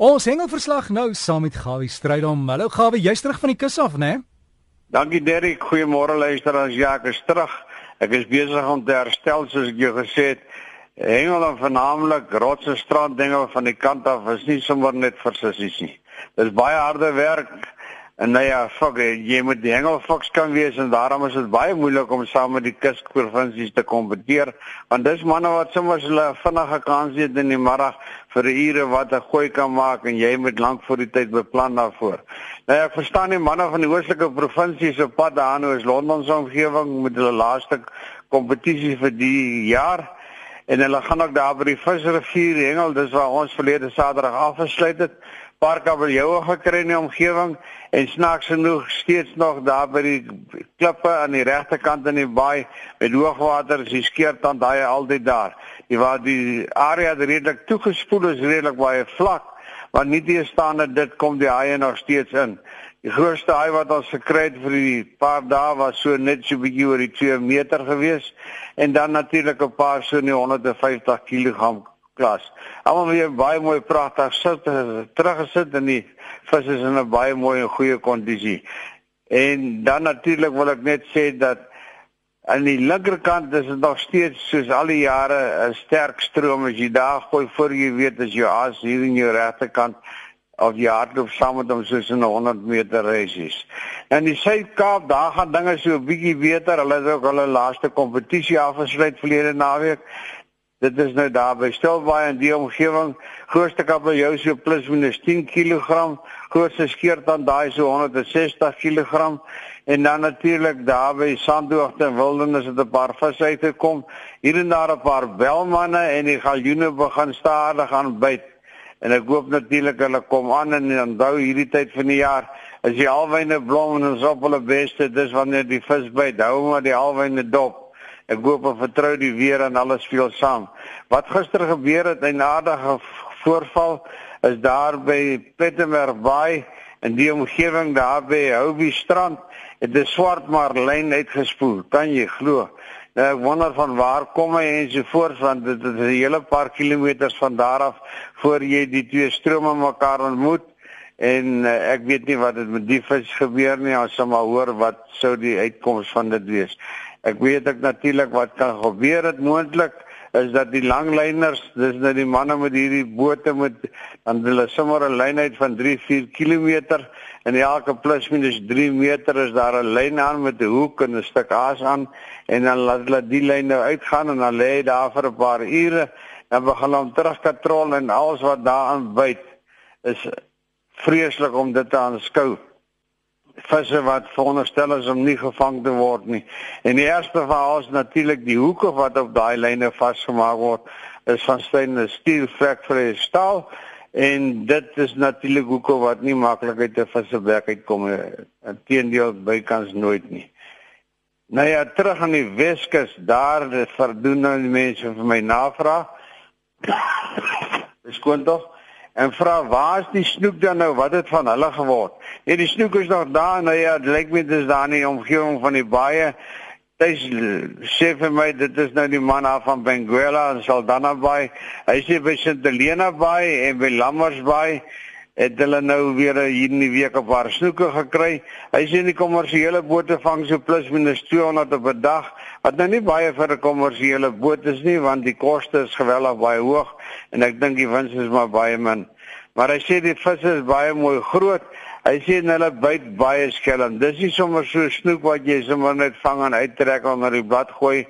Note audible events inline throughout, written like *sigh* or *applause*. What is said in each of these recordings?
Ons hengelverslag nou saam met Gawie Strydom. Hallo Gawie, jy's terug van die kus af, né? Dankie Derrick, goeiemôre luisteraars. Ja, ek is terug. Ek is besig om te herstel soos ek jou gesê het. Hengel en vernaamlik rotse strand dinge van die kant af is nie sommer net vir sissies nie. Dis baie harde werk. En nou ja, fuck, jy moet die hengelfoks kan wees en daarom is dit baie moeilik om saam met die kusprovinsies te kompeteer want dis manne wat sommer hulle vinnige kans het in die middag vir ure wat 'n gooi kan maak en jy moet lank voor die tyd beplan daarvoor. Nou ja, ek verstaan die manne van die oostelike provinsies op pad daarna is Londen se omgewing met hulle laaste kompetisie vir die jaar en hulle gaan ook daar by die Visrivier hengel, dis waar ons verlede Saterdag afgesluit het paar kabeljoue gekry in die omgewing en snaaks genoeg steeds nog daar by die klippe aan die regterkant in die baai met hoogwater is die skeertand daai altyd daar. Die waar die area redelik toegespoel is redelik baie vlak, maar nie teestaande dit kom die haie nog steeds in. Die grootste haai wat ons gekry het vir die paar dae was so net so bietjie oor die 2 meter gewees en dan natuurlik 'n paar so nie 150 kg klas. Almal weer baie mooi pragtig sit teruggesit in die vis is in 'n baie mooi en goeie kondisie. En dan natuurlik wil ek net sê dat aan die linkerkant is dit nog steeds soos al die jare 'n sterk stroom as jy daar gooi voor jy weet as jy as hier in jou regterkant of jy hardloop saam met hom soos in 'n 100 meter reisies. En die Suid-Kaap, daar gaan dinge so 'n bietjie beter. Hulle het ook hulle laaste kompetisie afgesluit verlede naweek Dit is nou daar by Stilbaai in die omgewing. Grootste kabeljou so plus minus 10 kg, grootste skeertand daai so 160 kg en dan natuurlik daar by Sandhoogte en Wildernis het 'n paar visse uitgekom. Hier en daar 'n paar belmanne en die galjoene begin stadig aan byt. En ek hoop natuurlik hulle kom aan en onthou hierdie tyd van die jaar as die alwyne blom en ons op hulle beste, dis wanneer die vis byt. Hou maar die alwyne dop. Ek hoop en vertrou die weer en alles speel saam. Wat gister gebeur het, 'n aardige voorval is daar by Pettenberg Bay in die omgewing daar by Hobie Strand het 'n swart marlyn uitgespoel. Kan jy glo? Nou ek wonder van waar kom hy en so voort want dit is 'n hele paar kilometers van daar af voor jy die twee strome mekaar ontmoet en uh, ek weet nie wat dit met die vis gebeur nie, ons sal maar hoor wat sou die uitkoms van dit wees. Ek weet ek natuurlik wat kan gebeur. Het moontlik is dat die langlyners, dis nou die manne met hierdie bote met dan hulle sommer 'n lynheid van 3-4 km en elke plus minus 3 meter is daar 'n lyn aan met 'n hoek en 'n stuk aas aan en dan laat hulle die lyn nou uitgaan en dan lê hy daar vir 'n paar ure en begin hom terugkatrol en alles wat daaraan byt is vreeslik om dit te aanskou visse wat veronderstel is om nie gevang te word nie. En die eerste verhaal is natuurlik die hoeke wat op daai lyne vasgemaak word is van stainless steel factory staal en dit is natuurlik hoeke wat nie maklik uit 'n vissebek uitkom nie. Inteendeel bykans nooit nie. Nou ja, terug aan die Weskus, daar verdoen nou die mense vir my navraag. *coughs* Dis kon tog en vra waar is die snoek dan nou? Wat het van hulle geword? Nee, die snoek is nog daar. Nou ja, dit lyk my dis daar in die omgewing van die baie. Dis sê vir my dit is nou die man af van Benguela en Saldanha Bay. Hy sê by St Helena Bay en by Lammers Bay het hulle nou weer hier in die week 'n paar snoeke gekry. Hy sê die kommersiële bote vang so plus minus 200 op 'n dag. Wat nou nie baie vir 'n kommersiële boot is nie want die koste is geweldig baie hoog en ek dink die wins is maar baie min. Maar hy sê die visse is baie mooi groot. Hy sê hulle byt baie skelm. Dis nie sommer so snoek wat jy sommer net vang en uittrek onder die blad gooi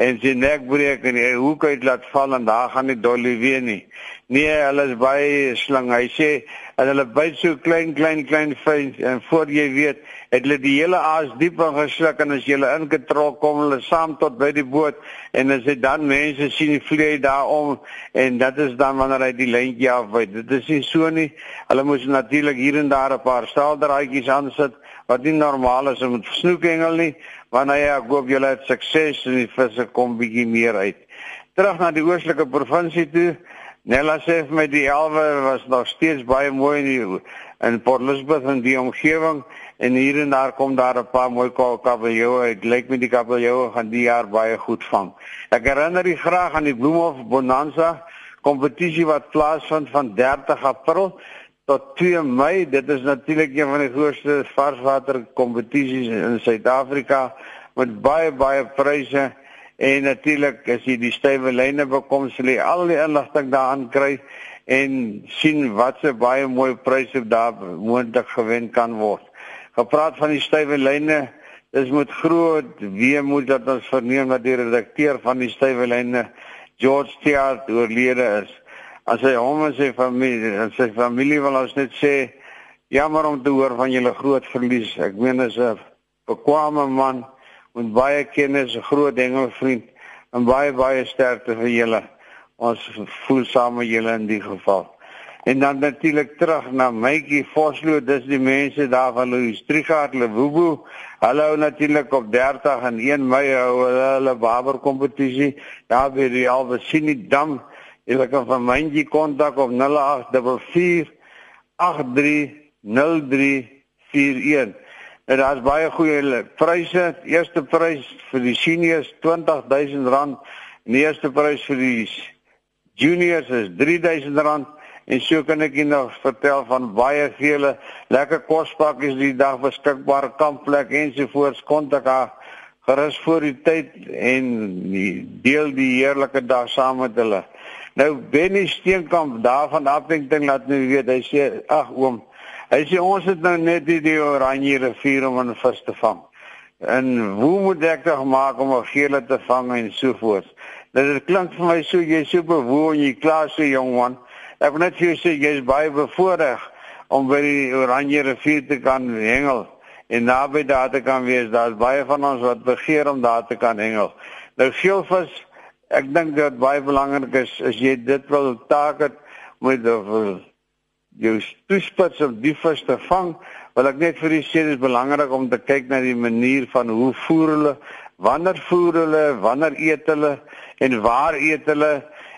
en sy nek breek en hy hoek uit laat val en daar gaan die dolly weer nie. Nee, hulle is baie slang. Hy sê en hulle byt so klein klein klein fyn en voor jy weet het hulle die hele aas diep ingesluk en as jy hulle ingetrok kom hulle saam tot by die boot en as dit dan mense sien die vlieg daarom en dit is dan wanneer hy die lyntjie afwy dit is nie so nie. Hulle moes natuurlik hier en daar 'n paar staaldraadjies aansit wat nie normaal is om snoekengel nie wanneer jy koop julle het sukses en die visse kom bietjie meer uit. Terug na die oostelike provinsie toe Nella sê vir my die elwe was nog steeds baie mooi in die, in Port Elizabeth en die omgewing en hier en daar kom daar 'n paar mooi kabeljoue. Dit lyk my die kabeljoue gaan die jaar baie goed vang. Ek herinner u graag aan die Bloemhof Bonanza kompetisie wat plaasvind van 30 April tot 2 Mei. Dit is natuurlik een van die grootste varswater kompetisies in Suid-Afrika met baie baie pryse en natuurlik as jy die stywe lyne bekom, sal jy al die inligting daaraan kry en sien wat se baie mooi pryse daar moontlik gewen kan word. Gepraat van die stywe lyne, dis met groot weemoed dat ons verneem dat die redakteur van die stywe lyne George Theart oorlede is. As hy hom en sy familie, en sy familie wil ons net sê jammer om te hoor van julle groot verlies. Ek meen as 'n bekwame man met baie kennis, 'n groot engelvriend en baie baie sterkte vir julle. Ons voel saam met julle in die geval. En dan natuurlik terug na Mytjie Vosloo, dis die mense daar van Louis Trigard Lewubu. Hulle hou natuurlik op 30 en 1 Mei hou hulle hulle barber kompetisie daar by die Albesini Dam. Hulle kan van Mytjie kontak op 0844 830341. En daar's baie goeie pryse. Eerste prys vir die seniors R20000 en die eerste prys vir die juniors is R3000 en so kan ek julle nog vertel van baie vele lekker kospakkies die dag beskikbaar kampplek ensovoorts kontak haar gerus voor die tyd en deel die heerlike dag saam met hulle. Nou Benny Steenkamp daar van Appington laat my weet hy sê ag oom hy sê ons het nou net die, die oranje rivier om 'n vis te vang. En hoe moet ek dit maak om 'n gele te vang en so voort. Dit klink vir my so jy so bewoon jy klaar so jong man. Ek wil net vir jou sê jy's baie bevoordeel om by die Oranje rivier te kan hengel en naby daar te kan wees. Daar's baie van ons wat begeer om daar te kan hengel. Nou geelvis, ek dink dit baie belangrik is as jy dit wil taak het met jou toespits om die vis te vang, wil ek net vir u sê dit is belangrik om te kyk na die manier van hoe voer hulle, wanneer voer hulle, wanneer eet hulle en waar eet hulle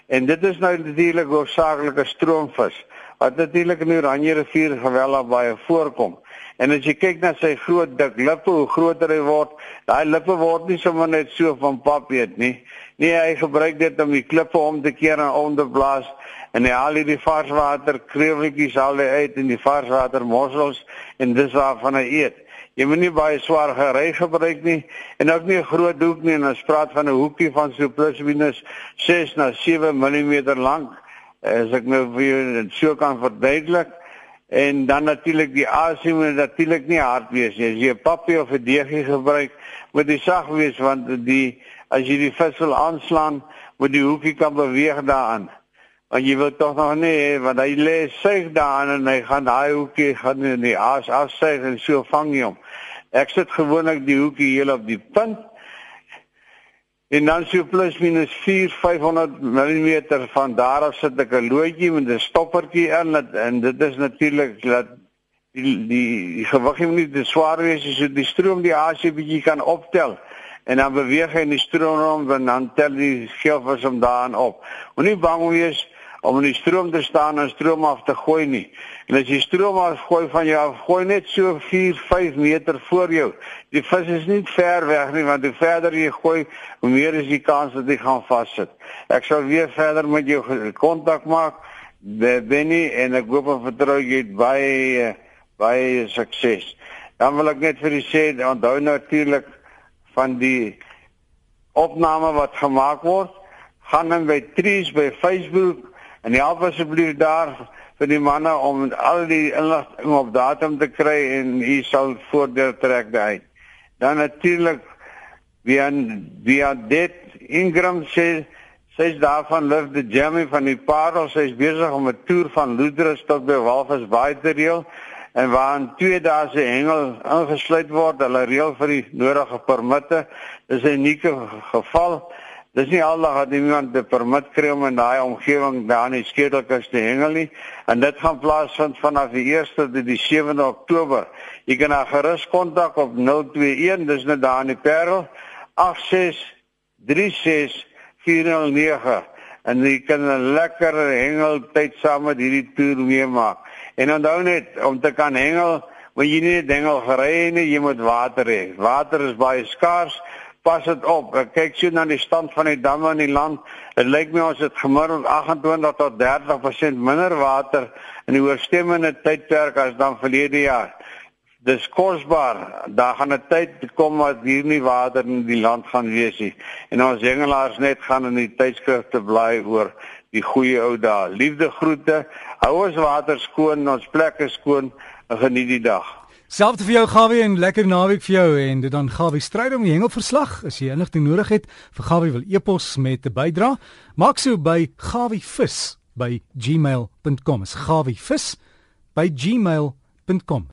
En dit is nou natuurlik hoofsaaklike stroomvis wat natuurlik in die Oranje rivier geweldig baie voorkom. En as jy kyk na sy groot dik lippe, hoe groter hy word, daai lippe word nie sommer net so van pap eet nie. Nee, hy gebruik dit om die klippe om te keer en om te blaas en hy haal hierdie varswater kreweltjies al uit in die varswater mossels en dis waarvan hy eet. Jy moet nie baie swaar gery gebruik nie en ook nie 'n groot hoek nie en ons praat van 'n hoekie van so plus minus 6 na 7 mm lank as ek nou vir jou dit so kan verduidelik. En dan natuurlik die asie moet natuurlik nie hard wees nie. As jy 'n papie of 'n deegie gebruik moet dit sag wees want die as jy die vis wil aanslaan moet die hoekie kan beweeg daaraan want jy wil tog nog nie want hy lê suig daar en hy gaan daai hoekie gaan in die aas afsuig en so vang jy hom. Ek sit gewoonlik die hoekie heel op die punt. En dan so plus minus 4 500 mm van daar af sit ek 'n loodjie met 'n stoppertjie in en dit is natuurlik dat die die, die gewig nie te swaar wees as so die stroom die asie bietjie kan optel en dan beweeg hy in die stroom rond en dan tel die skelfers hom daarin op. Moenie bang wees om in die stroom te staan en stroom af te gooi nie. En as jy stroom af gooi van jou af, gooi net so 4, 5 meter voor jou. Die vis is nie ver weg nie want hoe verder jy gooi, hoe meer is die kans dat hy gaan vassit. Ek sal weer verder met jou kontak maak. Benny en ek hoop en vertrou jy baie baie sukses. Dan wil ek net vir u sê, onthou natuurlik van die opname wat gemaak word, gaan dan by Trees by Facebook En help asseblief daar vir die manne om al die inligting op datum te kry en u sal voordeel trek daai. Dan natuurlik via via dit Ingram sê sy's daarvan live the journey van die Parel sy's besig om 'n toer van Loudres tot by Walvis Bay te reël en waarin twee dae se hengel ingesluit word. Hulle reël vir die nodige permitte. Dis 'n unieke geval. Dis nie aldag dat iemand 'n permit kry om in daai omgewing daar in die skedelkus te hengel nie. En dit gaan plaasvind vanaf die 1ste tot die 7de Oktober. Jy kan haar gerus kontak op 021, dis net daar in die Parel 8636409 en jy kan 'n lekker hengeltyd saam met hierdie toer meemaak. En onthou net om te kan hengel, moet jy nie net hengel gery nie, jy moet water hê. Water is baie skaars pas dit op. Ek kyk sien na die stand van die damme in die land. Dit lyk my ons het gemiddeld 28 tot 30% minder water in die oorstemmende tydperk as dan verlede jaar. Dis kosbaar. Daar gaan 'n tyd kom wat hier nie water in die land gaan wees nie. En ons hengelaars net gaan in die tydskrifte bly oor die goeie ou dae. Liefde groete. Hou ons water skoon, ons plekke skoon en geniet die dag. Selfs vir jou Gawie en lekker naweek vir jou. En dit dan Gawie stryd om die hengelverslag. As jy enigting nodig het vir Gawie wil epos met 'n bydra maak so by gawievis by gmail.com is gawievis by gmail.com